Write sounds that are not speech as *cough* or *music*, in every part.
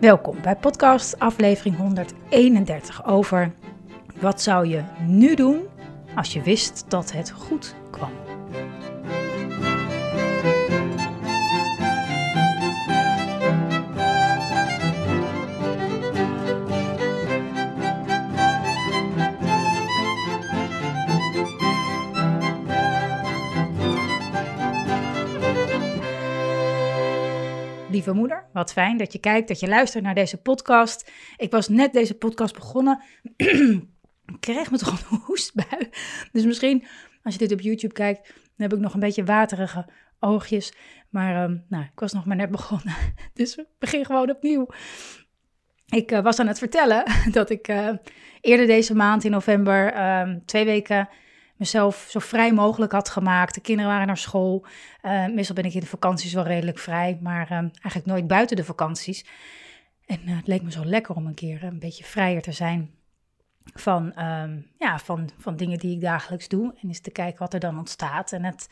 Welkom bij podcast aflevering 131 over wat zou je nu doen als je wist dat het goed moeder. Wat fijn dat je kijkt, dat je luistert naar deze podcast. Ik was net deze podcast begonnen. *clears throat* ik kreeg me toch een *laughs* hoestbui. Dus misschien, als je dit op YouTube kijkt, dan heb ik nog een beetje waterige oogjes. Maar um, nou, ik was nog maar net begonnen. *laughs* Dus we beginnen gewoon opnieuw. Ik uh, was aan het vertellen *laughs* dat ik uh, eerder deze maand in november um, twee weken mezelf zo vrij mogelijk had gemaakt. De kinderen waren naar school. Uh, meestal ben ik in de vakanties wel redelijk vrij, maar uh, eigenlijk nooit buiten de vakanties. En uh, het leek me zo lekker om een keer een beetje vrijer te zijn van, ehm, ja, van, van dingen die ik dagelijks doe. En eens te kijken wat er dan ontstaat. En het,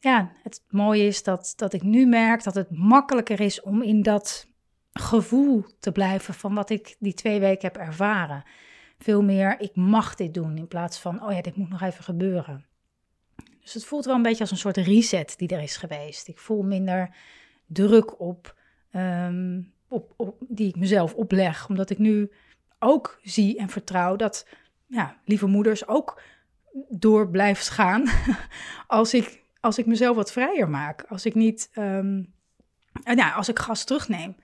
ja, het mooie is dat, dat ik nu merk dat het makkelijker is om in dat gevoel te blijven van wat ik die twee weken heb ervaren veel meer ik mag dit doen in plaats van oh ja, dit moet nog even gebeuren. Dus het voelt wel een beetje als een soort reset die er is geweest. Ik voel minder druk op, um, op, die ik mezelf opleg, omdat ik nu ook zie en vertrouw dat ja, lieve moeders ook door blijft gaan *laughs* als ik, als ik mezelf wat vrijer maak. Als ik niet, um, ja, als ik gas terugneem.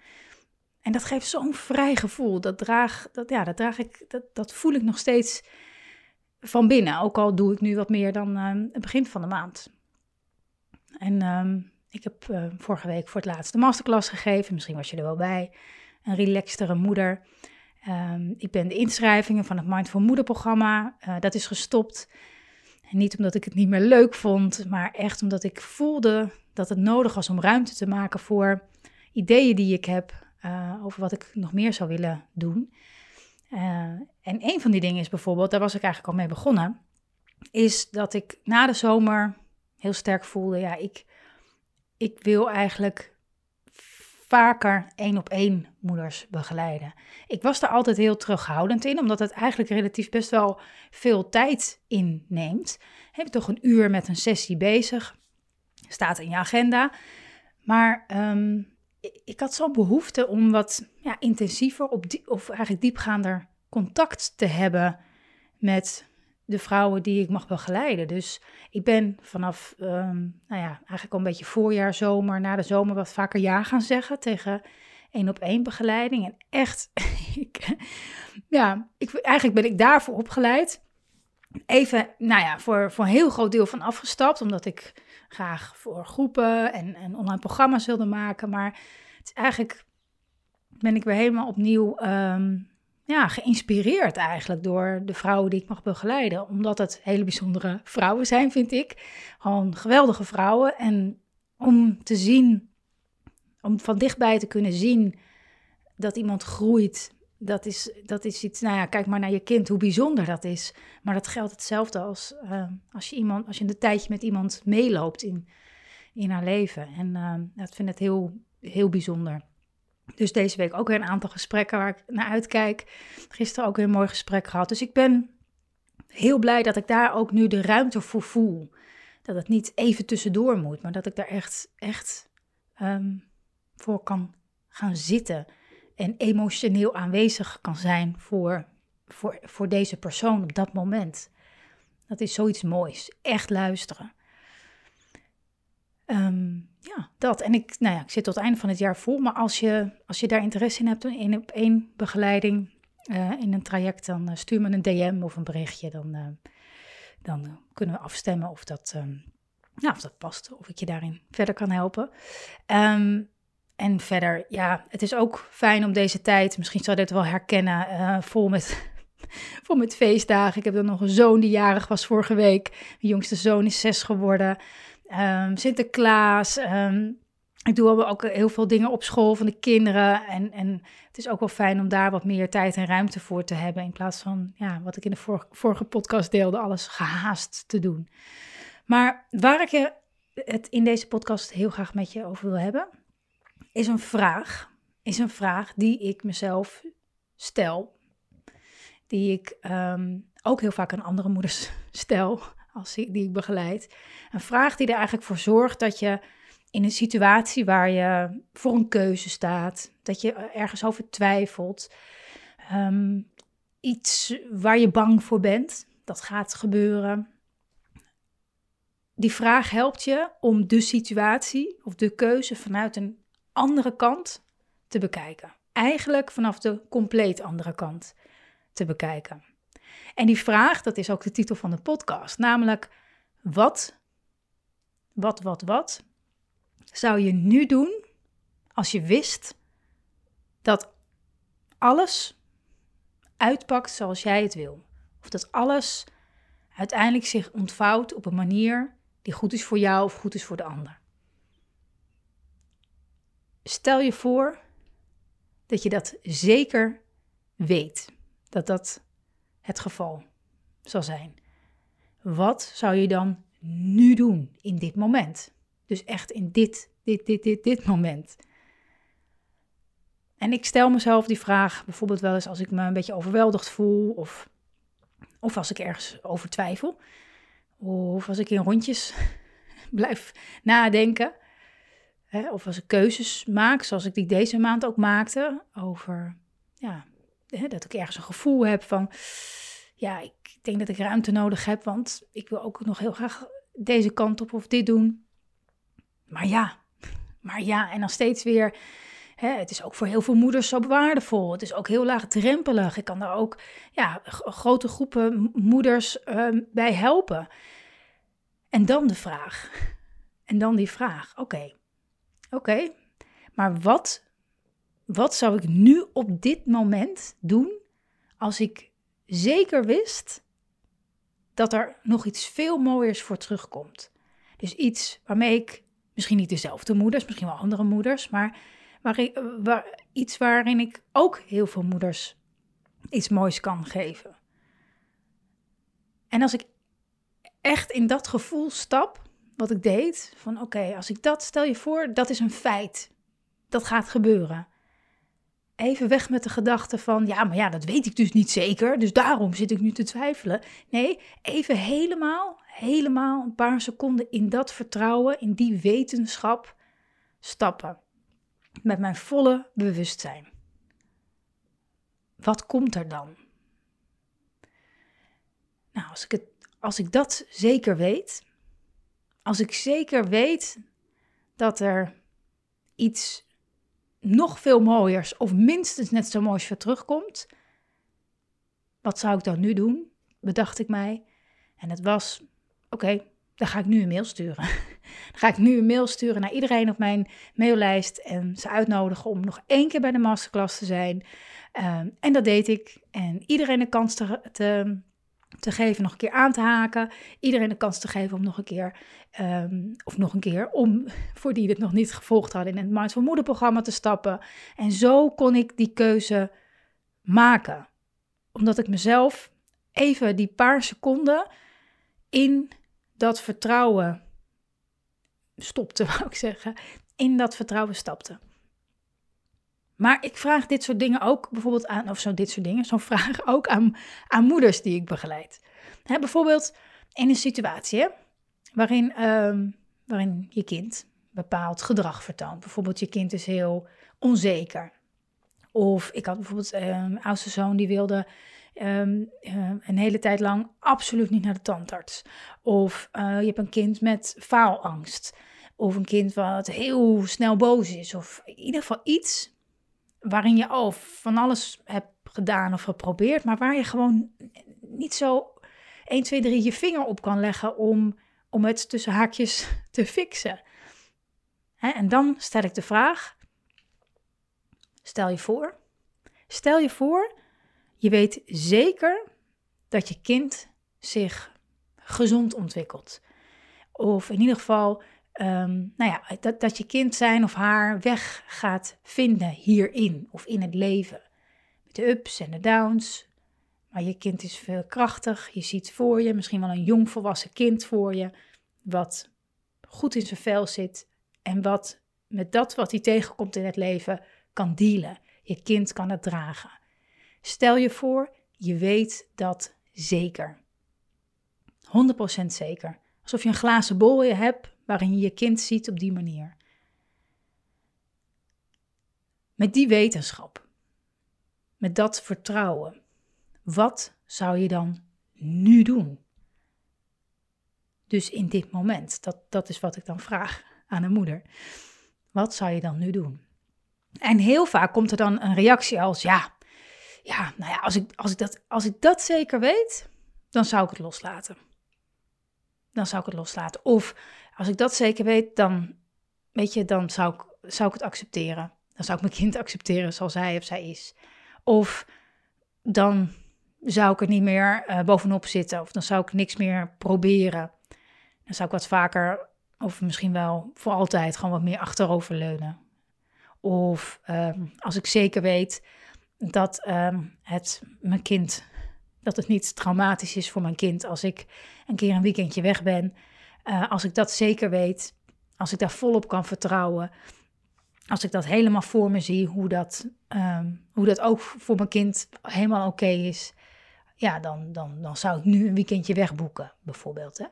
En dat geeft zo'n vrij gevoel. Dat draag, dat, ja, dat draag ik, dat, dat voel ik nog steeds van binnen. Ook al doe ik nu wat meer dan uh, het begin van de maand. En uh, ik heb uh, vorige week voor het laatst de masterclass gegeven. Misschien was je er wel bij. Een relaxtere moeder. Um, ik ben de inschrijvingen van het Mindful Moeder programma. Uh, dat is gestopt. Niet omdat ik het niet meer leuk vond, maar echt omdat ik voelde dat het nodig was om ruimte te maken voor ideeën die ik heb, uh, over wat ik nog meer zou willen doen. Uh, en een van die dingen is bijvoorbeeld, daar was ik eigenlijk al mee begonnen, is dat ik na de zomer heel sterk voelde, ja, ik, ik wil eigenlijk vaker één op één moeders begeleiden. Ik was daar altijd heel terughoudend in, omdat het eigenlijk relatief best wel veel tijd inneemt. Heb je toch een uur met een sessie bezig, staat in je agenda. Maar um, ik had zo'n behoefte om wat ja, intensiever op die, of eigenlijk diepgaander contact te hebben met de vrouwen die ik mag begeleiden. Dus ik ben vanaf, um, nou ja, eigenlijk al een beetje voorjaar, zomer, na de zomer wat vaker ja gaan zeggen tegen één op één begeleiding. En echt, *laughs* ik, ja, ik, eigenlijk ben ik daarvoor opgeleid. Even, nou ja, voor, voor een heel groot deel van afgestapt, omdat ik graag voor groepen en, en online programma's wilde maken. Maar het is eigenlijk ben ik weer helemaal opnieuw um, ja, geïnspireerd eigenlijk door de vrouwen die ik mag begeleiden. Omdat het hele bijzondere vrouwen zijn, vind ik. Gewoon geweldige vrouwen. En om te zien, om van dichtbij te kunnen zien dat iemand groeit. Dat is, dat is iets, nou ja, kijk maar naar je kind, hoe bijzonder dat is. Maar dat geldt hetzelfde als uh, als je iemand, als je een tijdje met iemand meeloopt in, in haar leven. En uh, dat vind ik heel, heel bijzonder. Dus deze week ook weer een aantal gesprekken waar ik naar uitkijk. Gisteren ook weer een mooi gesprek gehad. Dus ik ben heel blij dat ik daar ook nu de ruimte voor voel. Dat het niet even tussendoor moet, maar dat ik daar echt, echt um, voor kan gaan zitten. En emotioneel aanwezig kan zijn voor, voor, voor deze persoon op dat moment. Dat is zoiets moois. Echt luisteren. Um, ja, dat. En ik, nou ja, ik zit tot het einde van het jaar vol. Maar als je, als je daar interesse in hebt in op één begeleiding uh, in een traject, dan uh, stuur me een DM of een berichtje. Dan, uh, dan kunnen we afstemmen of dat, um, of dat past. Of ik je daarin verder kan helpen. Um, en verder, ja, het is ook fijn om deze tijd, misschien zal je dit wel herkennen, uh, vol, met, *laughs* vol met feestdagen. Ik heb dan nog een zoon die jarig was vorige week. Mijn jongste zoon is zes geworden. Um, Sinterklaas. Um, ik doe ook heel veel dingen op school van de kinderen. En, en het is ook wel fijn om daar wat meer tijd en ruimte voor te hebben. In plaats van, ja, wat ik in de vorige, vorige podcast deelde, alles gehaast te doen. Maar waar ik het in deze podcast heel graag met je over wil hebben, is een vraag. Is een vraag die ik mezelf stel. Die ik ehm, ook heel vaak aan andere moeders *laughs* stel, als die, ik begeleid. Een vraag die er eigenlijk voor zorgt dat je in een situatie waar je voor een keuze staat, dat je ergens over twijfelt, ehm, iets waar je bang voor bent, dat gaat gebeuren. Die vraag helpt je om de situatie of de keuze vanuit een andere kant te bekijken. Eigenlijk vanaf de compleet andere kant te bekijken. En die vraag, dat is ook de titel van de podcast, namelijk wat, wat, wat, wat zou je nu doen als je wist dat alles uitpakt zoals jij het wil? Of dat alles uiteindelijk zich ontvouwt op een manier die goed is voor jou of goed is voor de ander. Stel je voor dat je dat zeker weet, dat dat het geval zal zijn. Wat zou je dan nu doen in dit moment? Dus echt in dit, dit, dit, dit, dit moment. En ik stel mezelf die vraag bijvoorbeeld wel eens als ik me een beetje overweldigd voel of, of als ik ergens over twijfel. Of als ik in rondjes *laughs* blijf nadenken. Hè, of als ik keuzes maak, zoals ik die deze maand ook maakte. Over ja, hè, dat ik ergens een gevoel heb van. Ja, ik denk dat ik ruimte nodig heb, want ik wil ook nog heel graag deze kant op of dit doen. Maar ja, *laughs* maar ja, en dan steeds weer. Hè, het is ook voor heel veel moeders zo waardevol. Het is ook heel laagdrempelig. Ik kan daar ook ja, grote groepen moeders uh, bij helpen. En dan de vraag. *laughs* En dan die vraag. Oké, oké. maar wat, wat zou ik nu op dit moment doen als ik zeker wist dat er nog iets veel mooiers voor terugkomt? Dus iets waarmee ik Misschien niet dezelfde moeders, misschien wel andere moeders, maar iets waarin ik ook heel veel moeders iets moois kan geven. En als ik echt in dat gevoel stap, wat ik deed, van oké, als ik dat, stel je voor, dat is een feit. Dat gaat gebeuren. Even weg met de gedachte van, ja, maar ja, dat weet ik dus niet zeker, dus daarom zit ik nu te twijfelen. Nee, even helemaal helemaal een paar seconden in dat vertrouwen, in die wetenschap stappen. Met mijn volle bewustzijn. Wat komt er dan? Nou, als ik, het, als ik dat zeker weet, als ik zeker weet dat er iets nog veel mooiers of minstens net zo moois voor terugkomt, wat zou ik dan nu doen? Bedacht ik mij. En het was oké, dan ga ik nu een mail sturen. *laughs* dan ga ik nu een mail sturen naar iedereen op mijn maillijst en ze uitnodigen om nog één keer bij de masterclass te zijn. Ehm, en dat deed ik. En iedereen de kans te, te, te, geven nog een keer aan te haken. Iedereen de kans te geven om nog een keer, ehm, of nog een keer, om *laughs* voor die het nog niet gevolgd hadden, in het Mindful Moeder programma te stappen. En zo kon ik die keuze maken. Omdat ik mezelf even die paar seconden in dat vertrouwen stopte, *laughs* wou ik zeggen. In dat vertrouwen stapte. Maar ik vraag dit soort dingen ook bijvoorbeeld aan, of zo dit soort dingen, zo'n *laughs* vraag ook aan, aan moeders die ik begeleid. Hè, bijvoorbeeld in een situatie waarin, ehm, waarin je kind bepaald gedrag vertoont. Bijvoorbeeld je kind is heel onzeker. Of ik had bijvoorbeeld een ehm, oudste zoon die wilde um, een hele tijd lang absoluut niet naar de tandarts. Of uh, je hebt een kind met faalangst. Of een kind wat heel snel boos is. Of in ieder geval iets waarin je al van alles hebt gedaan of geprobeerd, maar waar je gewoon niet zo 1, 2, 3 je vinger op kan leggen om, om het tussen haakjes *laughs* te fixen. Hè, en dan stel ik de vraag: Stel je voor, stel je voor, je weet zeker dat je kind zich gezond ontwikkelt. Of in ieder geval, ehm, nou ja, dat, dat je kind zijn of haar weg gaat vinden hierin of in het leven. Met de ups en de downs. Maar je kind is veel krachtig. Je ziet voor je misschien wel een jong volwassen kind voor je. Wat goed in zijn vel zit. En wat met dat wat hij tegenkomt in het leven kan dealen. Je kind kan het dragen. Stel je voor, je weet dat zeker. 100% zeker. Alsof je een glazen bol hebt waarin je je kind ziet op die manier. Met die wetenschap, met dat vertrouwen, wat zou je dan nu doen? Dus in dit moment, dat, dat is wat ik dan vraag aan een moeder. Wat zou je dan nu doen? En heel vaak komt er dan een reactie als: ja, ja, nou ja, als ik, als ik, dat, als ik dat zeker weet, dan zou ik het loslaten. Dan zou ik het loslaten. Of als ik dat zeker weet, dan, weet je, dan zou ik, zou ik het accepteren. Dan zou ik mijn kind *laughs* accepteren zoals hij of zij is. Of dan zou ik er niet meer uh, bovenop zitten. Of dan zou ik niks meer proberen. Dan zou ik wat vaker, of misschien wel voor altijd, gewoon wat meer achteroverleunen. Of um, als ik zeker weet dat um, het mijn kind, dat het niet traumatisch is voor mijn kind als ik een keer een weekendje weg ben. Uh, als ik dat zeker weet, als ik daar volop kan vertrouwen, als ik dat helemaal voor me zie, hoe dat, um, hoe dat ook voor mijn kind helemaal oké is, ja, dan, dan, dan zou ik nu een weekendje wegboeken, bijvoorbeeld. Hè?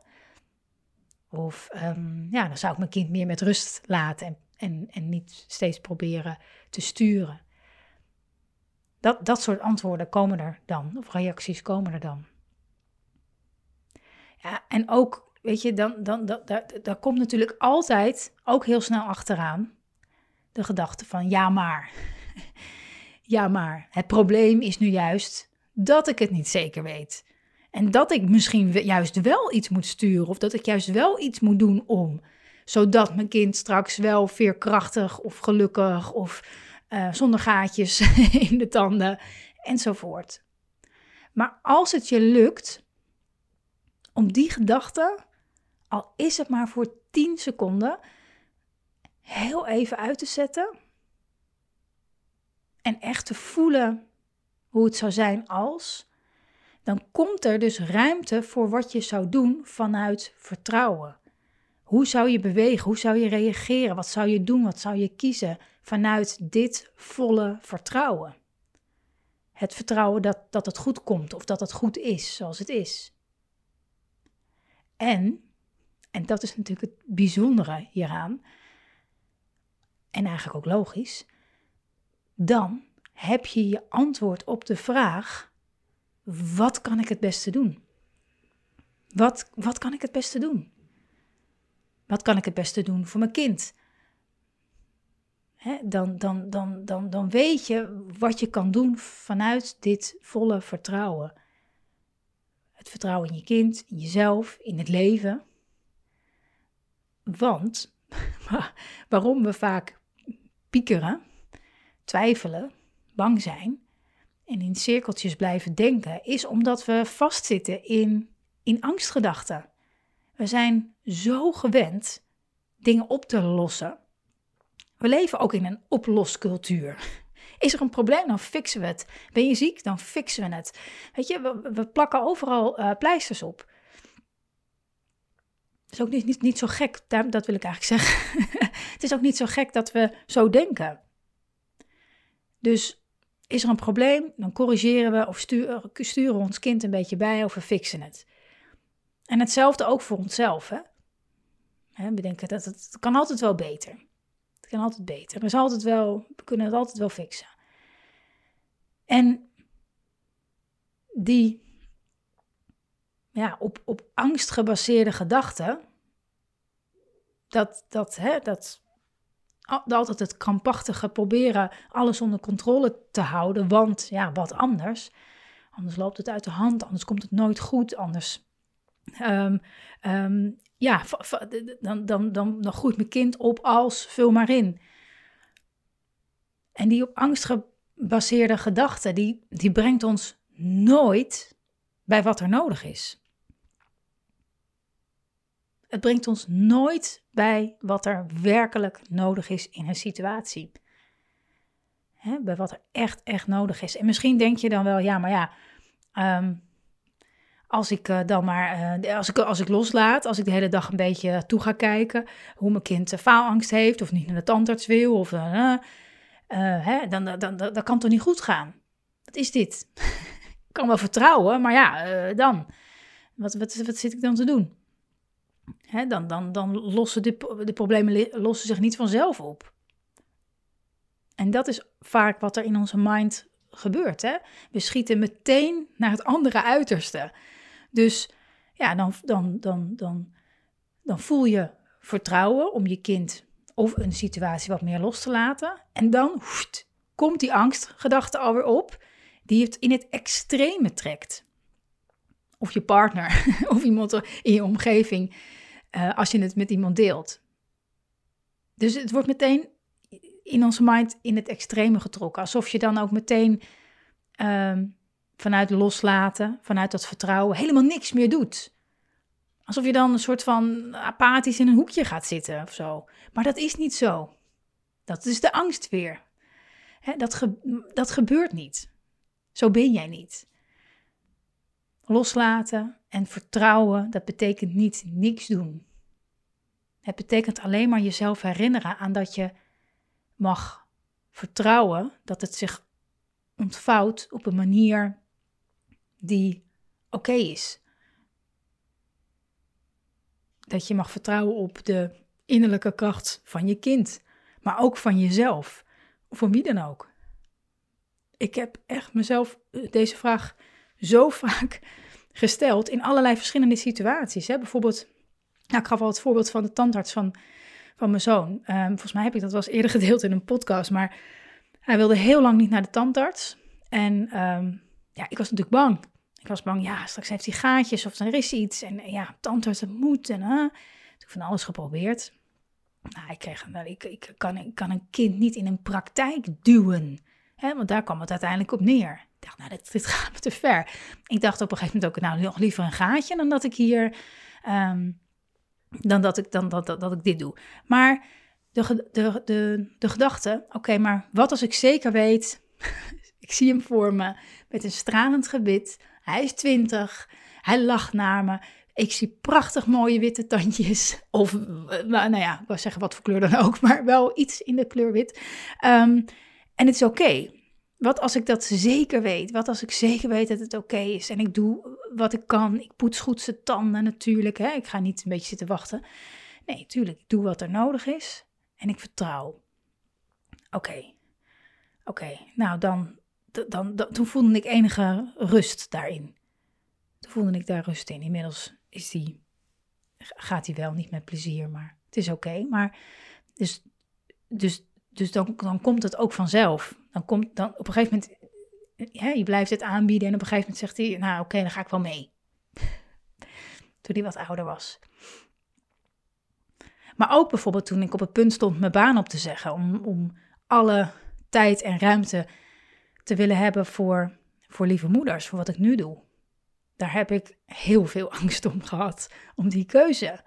Of um, ja, dan zou ik mijn kind meer met rust laten en, en, en niet steeds proberen te sturen. Dat, dat soort antwoorden komen er dan, of reacties komen er dan. Ja, en ook, weet je, dan, dan, dan, daar, komt natuurlijk altijd, ook heel snel achteraan, de gedachte van ja maar. *laughs* ja maar, het probleem is nu juist dat ik het niet zeker weet. En dat ik misschien juist wel iets moet sturen of dat ik juist wel iets moet doen om. Zodat mijn kind straks wel veerkrachtig of gelukkig of uh, zonder gaatjes *laughs* in de tanden enzovoort. Maar als het je lukt om die gedachte, al is het maar voor 10 seconden, heel even uit te zetten en echt te voelen hoe het zou zijn als, dan komt er dus ruimte voor wat je zou doen vanuit vertrouwen. Hoe zou je bewegen? Hoe zou je reageren? Wat zou je doen? Wat zou je kiezen vanuit dit volle vertrouwen? Het vertrouwen dat, dat het goed komt of dat het goed is zoals het is. En, en dat is natuurlijk het bijzondere hieraan, en eigenlijk ook logisch, dan heb je je antwoord op de vraag: wat kan ik het beste doen? Wat, wat kan ik het beste doen? Wat kan ik het beste doen voor mijn kind? dan, dan, dan, dan, dan weet je wat je kan doen vanuit dit volle vertrouwen. Het vertrouwen in je kind, in jezelf, in het leven. Want *laughs* waarom we vaak piekeren, twijfelen, bang zijn en in cirkeltjes blijven denken, is omdat we vastzitten in, in angstgedachten. We zijn zo gewend dingen op te lossen. We leven ook in een oploscultuur. Is er een probleem, dan fixen we het. Ben je ziek, dan fixen we het. Weet je, we, plakken overal uh, pleisters op. Het is ook niet, niet, niet zo gek, dat wil ik eigenlijk zeggen. *laughs* het is ook niet zo gek dat we zo denken. Dus is er een probleem, dan corrigeren we of sturen, sturen we ons kind een beetje bij of we fixen het. En hetzelfde ook voor onszelf. Hè? Hè, we denken dat het, kan altijd wel beter. Het kan altijd beter. Er altijd wel, we kunnen het altijd wel fixen. En die ja, op, op angst gebaseerde gedachten, dat, dat, hè, dat altijd het krampachtige proberen alles onder controle te houden, want ja, wat anders? Anders loopt het uit de hand, anders komt het nooit goed, anders Um, um, ja, dan, dan, dan, dan groeit mijn kind op als vul maar in. En die op angst gebaseerde gedachte, die, die brengt ons nooit bij wat er nodig is. Het brengt ons nooit bij wat er werkelijk nodig is in een situatie. bij wat er echt, echt nodig is. En misschien denk je dan wel, ja, maar ja, ehm, als ik uh, dan maar, uh, als, ik, als ik loslaat, als ik de hele dag een beetje toe ga kijken hoe mijn kind faalangst heeft of niet naar de tandarts wil, of, uh, hè, dan, dan, dan, dan kan het toch niet goed gaan. Wat is dit? *laughs* ik kan wel vertrouwen, maar ja, dan. Wat, wat, wat zit ik dan te doen? Hè, dan, dan, dan lossen de, de problemen lossen zich niet vanzelf op. En dat is vaak wat er in onze mind gebeurt. Hè? We schieten meteen naar het andere uiterste. Dus ja, dan, dan, dan, dan, dan voel je vertrouwen om je kind of een situatie wat meer los te laten. En dan komt die angstgedachte alweer op, die het in het extreme trekt. Of je partner, *laughs* of iemand in je omgeving, uh, als je het met iemand deelt. Dus het wordt meteen in onze mind in het extreme getrokken. Alsof je dan ook meteen uh, vanuit loslaten, vanuit dat vertrouwen, helemaal niks meer doet. Alsof je dan een soort van apathisch in een hoekje gaat zitten of zo. Maar dat is niet zo. Dat is de angst weer. dat, dat gebeurt niet. Zo ben jij niet. Loslaten en vertrouwen, dat betekent niet niks doen. Het betekent alleen maar jezelf herinneren aan dat je mag vertrouwen dat het zich ontvouwt op een manier die oké is. Dat je mag vertrouwen op de innerlijke kracht van je kind, maar ook van jezelf, of van wie dan ook. Ik heb echt mezelf eh, deze vraag zo *laughs* vaak gesteld in allerlei verschillende situaties. Hè? Bijvoorbeeld, nou, ik gaf al het voorbeeld van de tandarts van, van mijn zoon. Um, volgens mij heb ik dat wel eens eerder *laughs* gedeeld in een podcast, maar hij wilde heel lang niet naar de tandarts. En um, ja, ik was natuurlijk bang. Ik was bang, ja, straks heeft hij gaatjes of er is iets. En ja, tandarts, het moet. En uh, ik van alles geprobeerd. Nou, ik, kreeg, nou, ik, ik, kan, ik kan een kind niet in een praktijk duwen. Hè, want daar kwam het uiteindelijk op neer. Ik dacht, nou, dit, *laughs* gaat me te ver. Ik dacht op een gegeven moment ook, nou, nog liever een gaatje dan dat ik hier... Um, dan dat ik, dan dat, dat, dat ik dit doe. Maar de, de, de, de gedachte, oké, maar wat als ik zeker weet... *laughs* ik zie hem voor me met een stralend gebit hij is twintig. Hij lacht naar me. Ik zie prachtig mooie witte tandjes. Of, eh, nou, nou ja, ik wil zeggen wat voor kleur dan ook, *laughs* maar wel iets in de kleur wit. Ehm, en het is oké. Wat als ik dat zeker weet? Wat als ik zeker weet dat het oké is? En ik doe wat ik kan. Ik poets goed zijn tanden natuurlijk. Hè? Ik ga niet een beetje zitten wachten. Nee, natuurlijk. Ik doe wat er nodig is. En ik vertrouw. Oké. Oké, nou dan dan, dan, toen voelde ik enige rust daarin. Toen voelde ik daar rust in. Inmiddels is die, gaat hij wel niet met plezier, maar het is oké. Maar dus, dus, dus dan, dan komt het ook vanzelf. Dan komt dan op een gegeven moment, je blijft het aanbieden en op een gegeven moment zegt hij, nou oké, dan ga ik wel mee. *laughs* Toen hij wat ouder was. Maar ook bijvoorbeeld toen ik op het punt stond mijn baan op te zeggen, om, om alle tijd en ruimte te willen hebben voor, voor lieve moeders, voor wat ik nu doe. Daar heb ik heel veel *laughs* angst om gehad, om die keuze.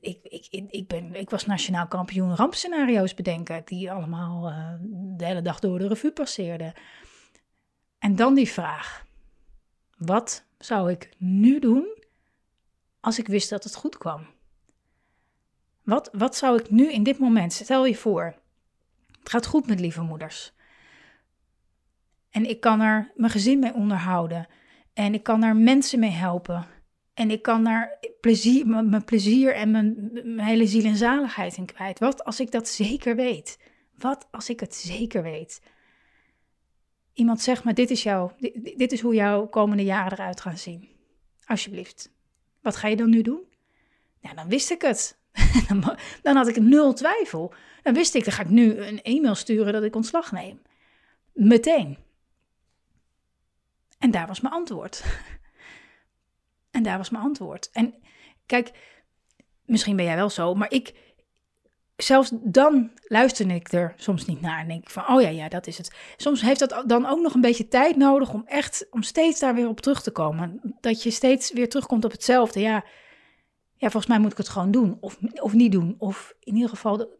Ik, ik, ik, ben, ik was nationaal kampioen rampscenario's bedenken, die allemaal uh, de hele dag door de revue passeerden. En dan die vraag: wat zou ik nu doen als ik wist dat het goed kwam? Wat, wat zou ik nu in dit moment, stel je voor, het gaat goed met lieve moeders. En ik kan er mijn gezin mee onderhouden. En ik kan er mensen mee helpen. En ik kan daar plezier, mijn, plezier en mijn, mijn hele ziel en zaligheid in kwijt. Wat als ik dat zeker weet? Wat als ik het zeker weet? Iemand zegt me, dit is, jou, dit, is hoe jouw komende jaren eruit gaan zien. Alsjeblieft. Wat ga je dan nu doen? Ja, dan wist ik het. *laughs* dan had ik nul twijfel. Dan wist ik, dan ga ik nu een e-mail sturen dat ik ontslag neem. Meteen. En daar was mijn antwoord. *laughs* en daar was mijn antwoord. En kijk, misschien ben jij wel zo, maar ik, zelfs dan luister ik er soms niet naar en denk ik van, oh ja, ja, dat is het. Soms heeft dat dan ook nog een beetje tijd nodig om echt, om steeds daar weer op terug te komen. Dat je steeds weer terugkomt op hetzelfde. Ja, ja volgens mij moet ik het gewoon doen of, of niet doen. Of in ieder geval,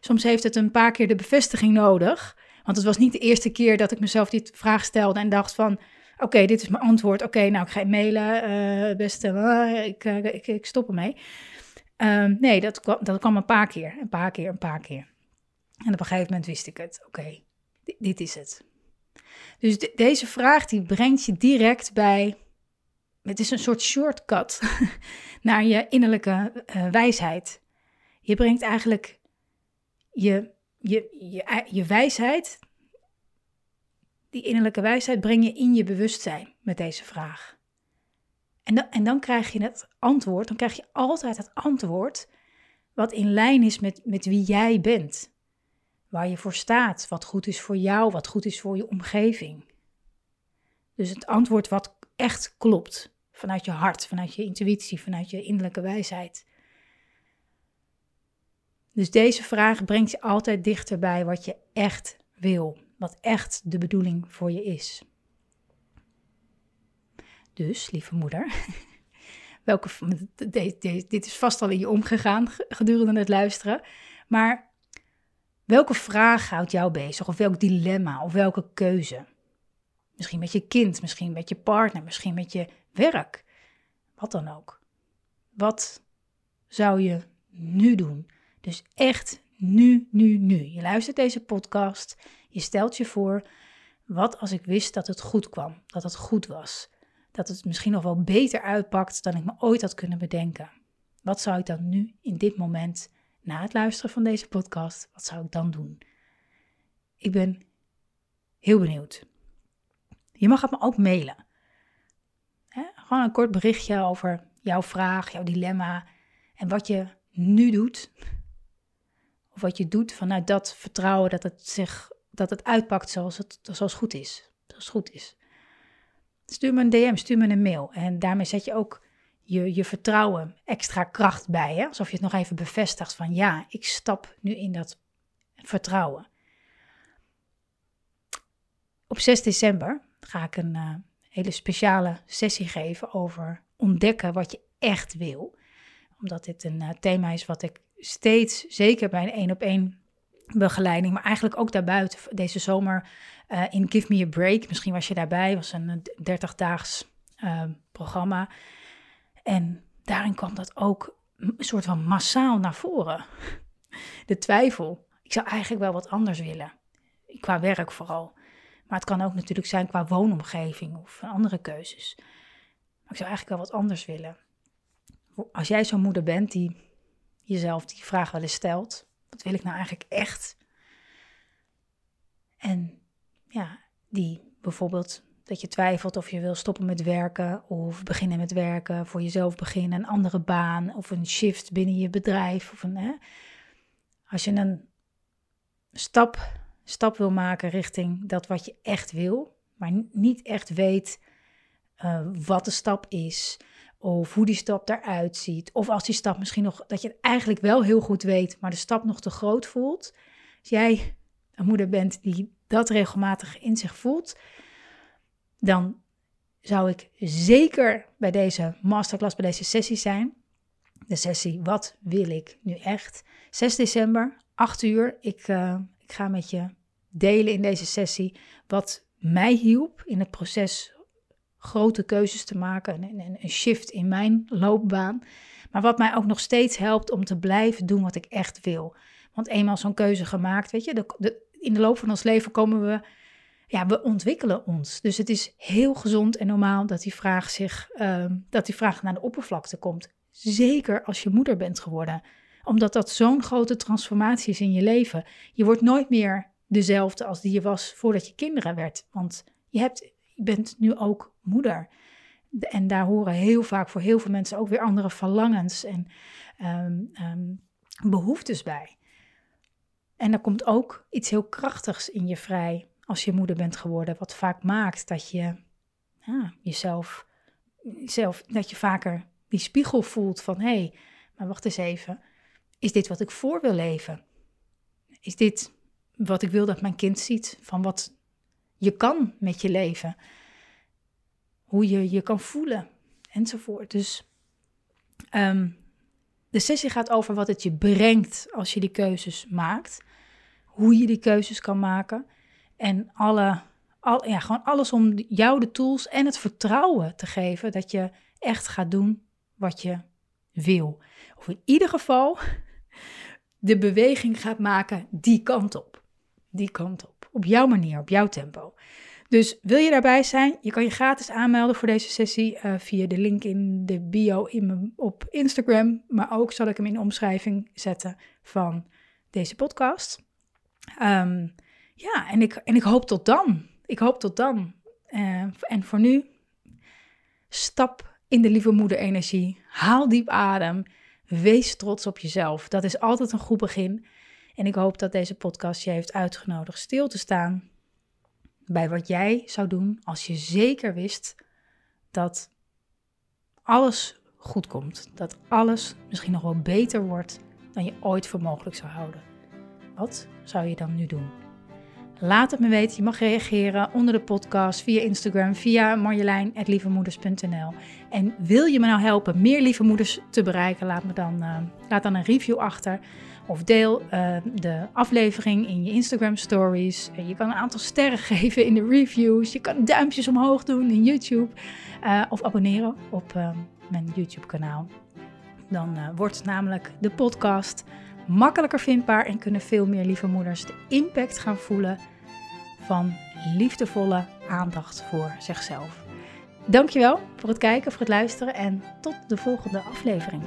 soms heeft het een paar keer de bevestiging nodig. Want het was niet de eerste keer dat ik mezelf die vraag stelde en dacht van, oké, dit is mijn antwoord. Oké, nou, ik ga je mailen, uh, beste, uh, ik, uh, ik, ik stop ermee. Um, nee, dat kwam, dat kwam een paar keer, een paar keer, een paar keer. En op een gegeven moment wist ik het. Oké, dit, is het. Dus de, deze vraag die brengt je direct bij. Het is een soort shortcut *laughs* naar je innerlijke wijsheid. Je brengt eigenlijk je, je, je, je wijsheid, die innerlijke wijsheid, breng je in je bewustzijn met deze vraag. En dan, en dan krijg je het antwoord, dan krijg je altijd het antwoord wat in lijn is met, met wie jij bent. Waar je voor staat, wat goed is voor jou, wat goed is voor je omgeving. Dus het antwoord wat echt klopt, vanuit je hart, vanuit je intuïtie, vanuit je innerlijke wijsheid. Dus deze vraag brengt je altijd dichter bij wat je echt wil, wat echt de bedoeling voor je is. Dus, lieve moeder, *laughs* welke, dit is vast al in je omgegaan gedurende het luisteren, maar welke vraag houdt jou bezig? Of welk dilemma of welke keuze? Misschien met je kind, misschien met je partner, misschien met je werk. Wat dan ook. Wat zou je nu doen? Dus echt nu, nu, nu. Je luistert deze podcast. Je stelt je voor, wat als ik wist dat het goed kwam, dat het goed was? dat het misschien nog wel beter uitpakt dan ik me ooit had kunnen bedenken. Wat zou ik dan nu in dit moment, na het luisteren van deze podcast, wat zou ik dan doen? Ik ben heel benieuwd. Je mag het me ook mailen. Gewoon een kort berichtje over jouw vraag, jouw dilemma en wat je nu doet. Of wat je doet vanuit dat vertrouwen dat het, zich, dat het uitpakt zoals het zoals goed is. Zoals goed is. Stuur me een DM, stuur me een mail. En daarmee zet je ook je, je vertrouwen extra kracht bij. Hè? Alsof je het nog even bevestigt van ja, ik stap nu in dat vertrouwen. Op 6 december ga ik een uh, hele speciale sessie geven over ontdekken wat je echt wil. Omdat dit een uh, thema is wat ik steeds, zeker bij een één op één begeleiding, maar eigenlijk ook daarbuiten deze zomer uh, in Give Me a Break. Misschien was je daarbij, was een 30-daags uh, eh, programma. En daarin kwam dat ook een soort van massaal naar voren. *laughs* De twijfel. Ik zou eigenlijk wel wat anders willen. Qua werk vooral. Maar het kan ook natuurlijk zijn qua woonomgeving of andere keuzes. Maar ik zou eigenlijk wel wat anders willen. Als jij zo'n moeder bent die jezelf die vraag wel eens stelt: wat wil ik nou eigenlijk echt? En ja, die bijvoorbeeld dat je twijfelt of je wil stoppen met werken of beginnen met werken, voor jezelf beginnen, een andere baan of een shift binnen je bedrijf. Of een, hè? Als je een stap, stap wil maken richting dat wat je echt wil, maar niet echt weet uh, wat de stap is of hoe die stap eruit ziet. Of als die stap misschien nog, dat je het eigenlijk wel heel goed weet, maar de stap nog te groot voelt. Als jij een moeder bent die dat regelmatig in zich voelt, dan zou ik zeker bij deze masterclass, bij deze sessie zijn. De sessie Wat wil ik nu echt? 6 december, 8 uur. Ik, uh, ik ga met je delen in deze sessie wat mij hielp in het proces grote keuzes te maken. Een, een shift in mijn loopbaan. Maar wat mij ook nog steeds helpt om te blijven doen wat ik echt wil. Want eenmaal zo'n keuze gemaakt, weet je, de, in de loop van ons leven komen we, ja, we ontwikkelen ons. Dus het is heel gezond en normaal dat die vraag zich, ehm, dat die vraag naar de oppervlakte komt. Zeker als je moeder bent geworden. Omdat dat zo'n grote transformatie is in je leven. Je wordt nooit meer dezelfde als die je was voordat je kinderen werd. Want je, hebt, je bent nu ook moeder. En daar horen heel vaak voor heel veel mensen ook weer andere verlangens en ehm, ehm, behoeftes bij. En er komt ook iets heel krachtigs in je vrij als je moeder bent geworden, wat vaak maakt dat je ja, jezelf, zelf, dat je vaker die spiegel voelt van hé, hey, maar wacht eens even. is dit wat ik voor wil leven? Is dit wat ik wil dat mijn kind ziet van wat je kan met je leven? Hoe je je kan voelen enzovoort. Dus ehm, de sessie gaat over wat het je brengt als je die keuzes maakt. Hoe je die keuzes kan maken. En alle, al, ja, gewoon alles om jou de tools en het vertrouwen te geven dat je echt gaat doen wat je wil. Of in ieder geval de beweging gaat maken die kant op. Die kant op. Op jouw manier, op jouw tempo. Dus wil je daarbij zijn? Je kan je gratis aanmelden voor deze sessie uh, via de link in de bio in op Instagram. Maar ook zal ik hem in de omschrijving zetten van deze podcast. Um, ja, en ik, en ik hoop tot dan. Ik hoop tot dan. Uh, en voor nu, stap in de lieve moeder-energie. Haal diep adem. Wees trots op jezelf. Dat is altijd een goed begin. En ik hoop dat deze podcast je heeft uitgenodigd stil te staan bij wat jij zou doen als je zeker wist dat alles goed komt. Dat alles misschien nog wel beter wordt dan je ooit voor mogelijk zou houden. Wat zou je dan nu doen? Laat het me weten. Je mag reageren onder de podcast, via Instagram, via marjolein.lievemoeders.nl. En wil je me nou helpen meer lieve moeders te bereiken? Laat, me dan, uh, laat dan een review achter. Of deel uh, de aflevering in je Instagram stories. je kan een aantal sterren *laughs* geven in de reviews. Je kan duimpjes omhoog doen in YouTube. Of abonneren op mijn YouTube kanaal. Dan wordt namelijk de podcast makkelijker vindbaar en kunnen veel meer lieve moeders de impact gaan voelen van liefdevolle aandacht voor zichzelf. Dankjewel voor het kijken, voor het luisteren en tot de volgende aflevering.